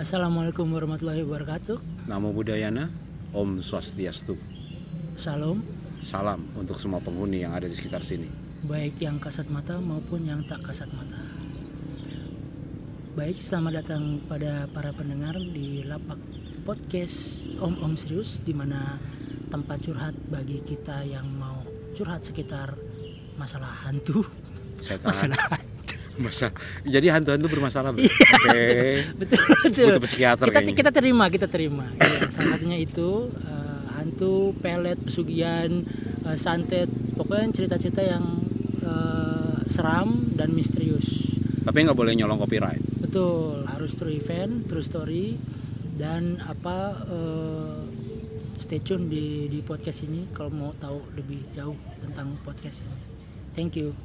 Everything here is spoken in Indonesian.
Assalamualaikum warahmatullahi wabarakatuh. Namo Buddhayana, Om Swastiastu. Salam, Salam untuk semua penghuni yang ada di sekitar sini. baik yang kasat mata maupun yang tak kasat mata. Baik, selamat datang pada para pendengar di Lapak Podcast Om Om Serius di mana tempat curhat bagi kita yang mau curhat sekitar masalah hantu, Setan. masalah Masa, jadi hantu-hantu bermasalah. Iya, Oke. betul betul. Butuh psikiater kita kayaknya. kita terima kita terima ya, salah satunya itu eh, hantu pelet pesugihan eh, santet pokoknya cerita-cerita yang eh, seram dan misterius Tapi nggak boleh nyolong copyright. betul harus true event true story dan apa eh, stay tune di di podcast ini kalau mau tahu lebih jauh tentang podcast ini thank you